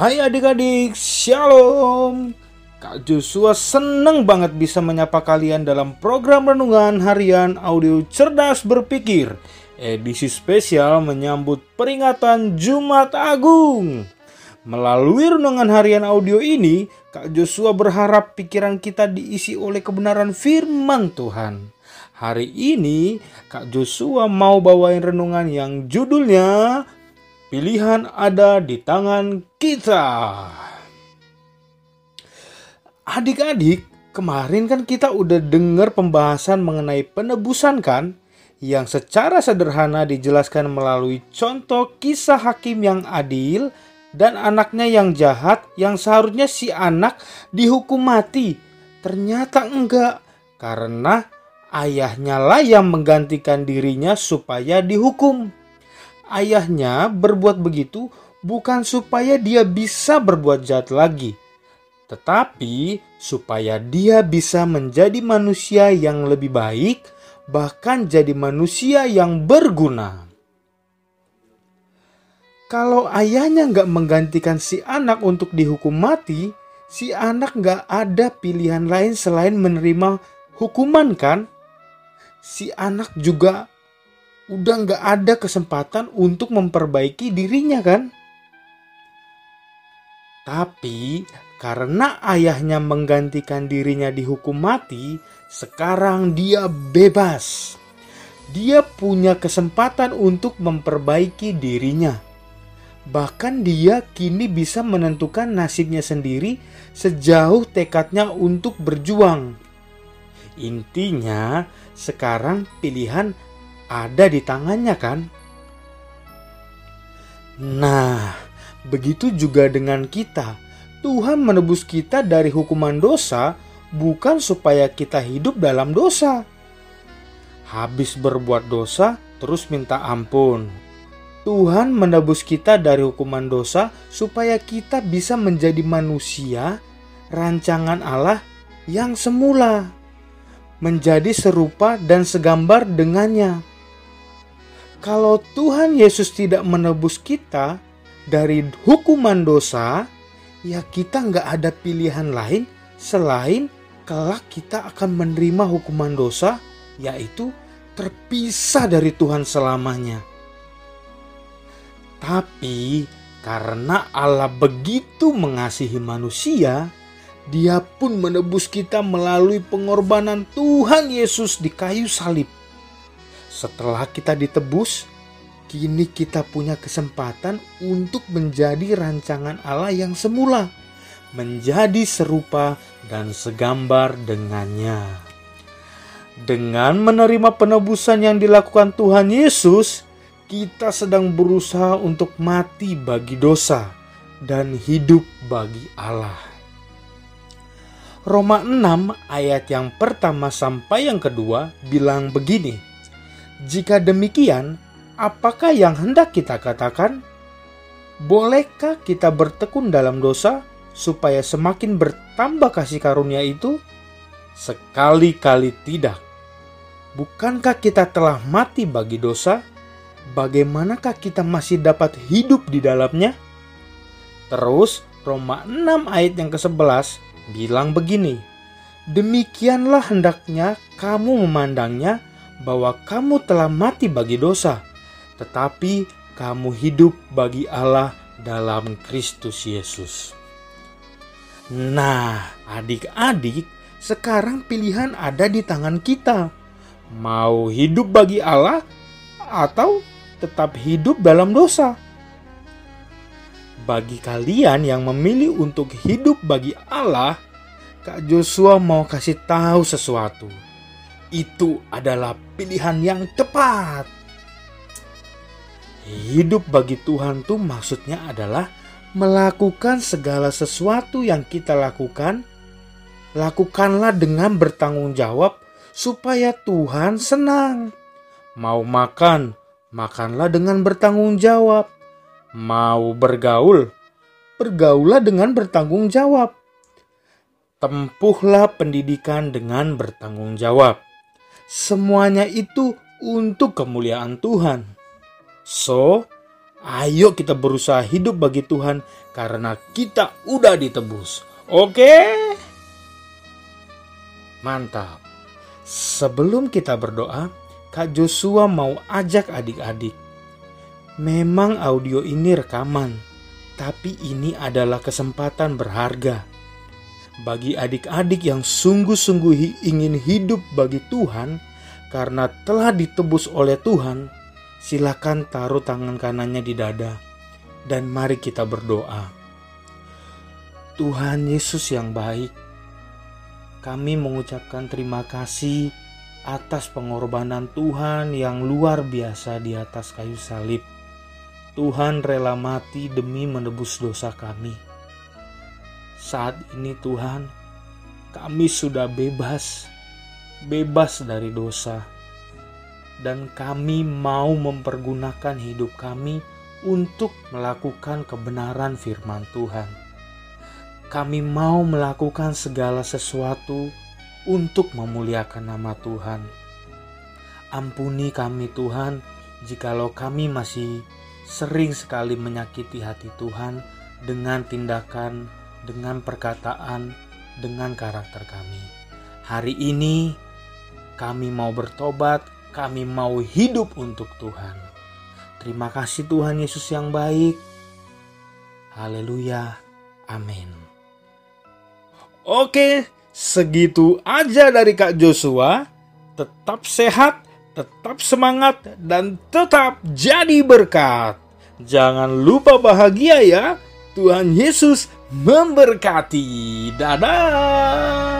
Hai adik-adik, Shalom. Kak Joshua seneng banget bisa menyapa kalian dalam program renungan harian audio cerdas berpikir. Edisi spesial menyambut peringatan Jumat Agung. Melalui renungan harian audio ini, Kak Joshua berharap pikiran kita diisi oleh kebenaran firman Tuhan. Hari ini Kak Joshua mau bawain renungan yang judulnya Pilihan ada di tangan kita. Adik-adik, kemarin kan kita udah dengar pembahasan mengenai penebusan kan? Yang secara sederhana dijelaskan melalui contoh kisah hakim yang adil dan anaknya yang jahat yang seharusnya si anak dihukum mati. Ternyata enggak, karena ayahnya lah yang menggantikan dirinya supaya dihukum ayahnya berbuat begitu bukan supaya dia bisa berbuat jahat lagi, tetapi supaya dia bisa menjadi manusia yang lebih baik, bahkan jadi manusia yang berguna. Kalau ayahnya nggak menggantikan si anak untuk dihukum mati, si anak nggak ada pilihan lain selain menerima hukuman kan? Si anak juga udah nggak ada kesempatan untuk memperbaiki dirinya kan? Tapi karena ayahnya menggantikan dirinya dihukum mati, sekarang dia bebas. Dia punya kesempatan untuk memperbaiki dirinya. Bahkan dia kini bisa menentukan nasibnya sendiri sejauh tekadnya untuk berjuang. Intinya, sekarang pilihan ada di tangannya kan? Nah, begitu juga dengan kita. Tuhan menebus kita dari hukuman dosa bukan supaya kita hidup dalam dosa. Habis berbuat dosa, terus minta ampun. Tuhan menebus kita dari hukuman dosa supaya kita bisa menjadi manusia rancangan Allah yang semula, menjadi serupa dan segambar dengannya. Kalau Tuhan Yesus tidak menebus kita dari hukuman dosa, ya kita nggak ada pilihan lain selain kelak kita akan menerima hukuman dosa, yaitu terpisah dari Tuhan selamanya. Tapi karena Allah begitu mengasihi manusia, Dia pun menebus kita melalui pengorbanan Tuhan Yesus di kayu salib. Setelah kita ditebus, kini kita punya kesempatan untuk menjadi rancangan Allah yang semula, menjadi serupa dan segambar dengannya. Dengan menerima penebusan yang dilakukan Tuhan Yesus, kita sedang berusaha untuk mati bagi dosa dan hidup bagi Allah. Roma 6 ayat yang pertama sampai yang kedua bilang begini. Jika demikian, apakah yang hendak kita katakan? Bolehkah kita bertekun dalam dosa supaya semakin bertambah kasih karunia itu? Sekali-kali tidak. Bukankah kita telah mati bagi dosa? Bagaimanakah kita masih dapat hidup di dalamnya? Terus Roma 6 ayat yang ke-11 bilang begini. Demikianlah hendaknya kamu memandangnya bahwa kamu telah mati bagi dosa, tetapi kamu hidup bagi Allah dalam Kristus Yesus. Nah, adik-adik, sekarang pilihan ada di tangan kita. Mau hidup bagi Allah atau tetap hidup dalam dosa? Bagi kalian yang memilih untuk hidup bagi Allah, Kak Joshua mau kasih tahu sesuatu itu adalah pilihan yang tepat. Hidup bagi Tuhan tuh maksudnya adalah melakukan segala sesuatu yang kita lakukan, lakukanlah dengan bertanggung jawab supaya Tuhan senang. Mau makan, makanlah dengan bertanggung jawab. Mau bergaul, bergaullah dengan bertanggung jawab. Tempuhlah pendidikan dengan bertanggung jawab Semuanya itu untuk kemuliaan Tuhan. So, Ayo kita berusaha hidup bagi Tuhan karena kita udah ditebus. Oke? Mantap. Sebelum kita berdoa, Kak Joshua mau ajak adik-adik. Memang audio ini rekaman, tapi ini adalah kesempatan berharga bagi adik-adik yang sungguh-sungguh ingin hidup bagi Tuhan karena telah ditebus oleh Tuhan, silakan taruh tangan kanannya di dada dan mari kita berdoa. Tuhan Yesus yang baik, kami mengucapkan terima kasih atas pengorbanan Tuhan yang luar biasa di atas kayu salib. Tuhan rela mati demi menebus dosa kami. Saat ini Tuhan, kami sudah bebas, bebas dari dosa. Dan kami mau mempergunakan hidup kami untuk melakukan kebenaran firman Tuhan. Kami mau melakukan segala sesuatu untuk memuliakan nama Tuhan. Ampuni kami Tuhan, jikalau kami masih sering sekali menyakiti hati Tuhan dengan tindakan dengan perkataan, dengan karakter kami. Hari ini kami mau bertobat, kami mau hidup untuk Tuhan. Terima kasih Tuhan Yesus yang baik. Haleluya. Amin. Oke, segitu aja dari Kak Joshua. Tetap sehat, tetap semangat, dan tetap jadi berkat. Jangan lupa bahagia ya. Tuhan Yesus memberkati. Dadah.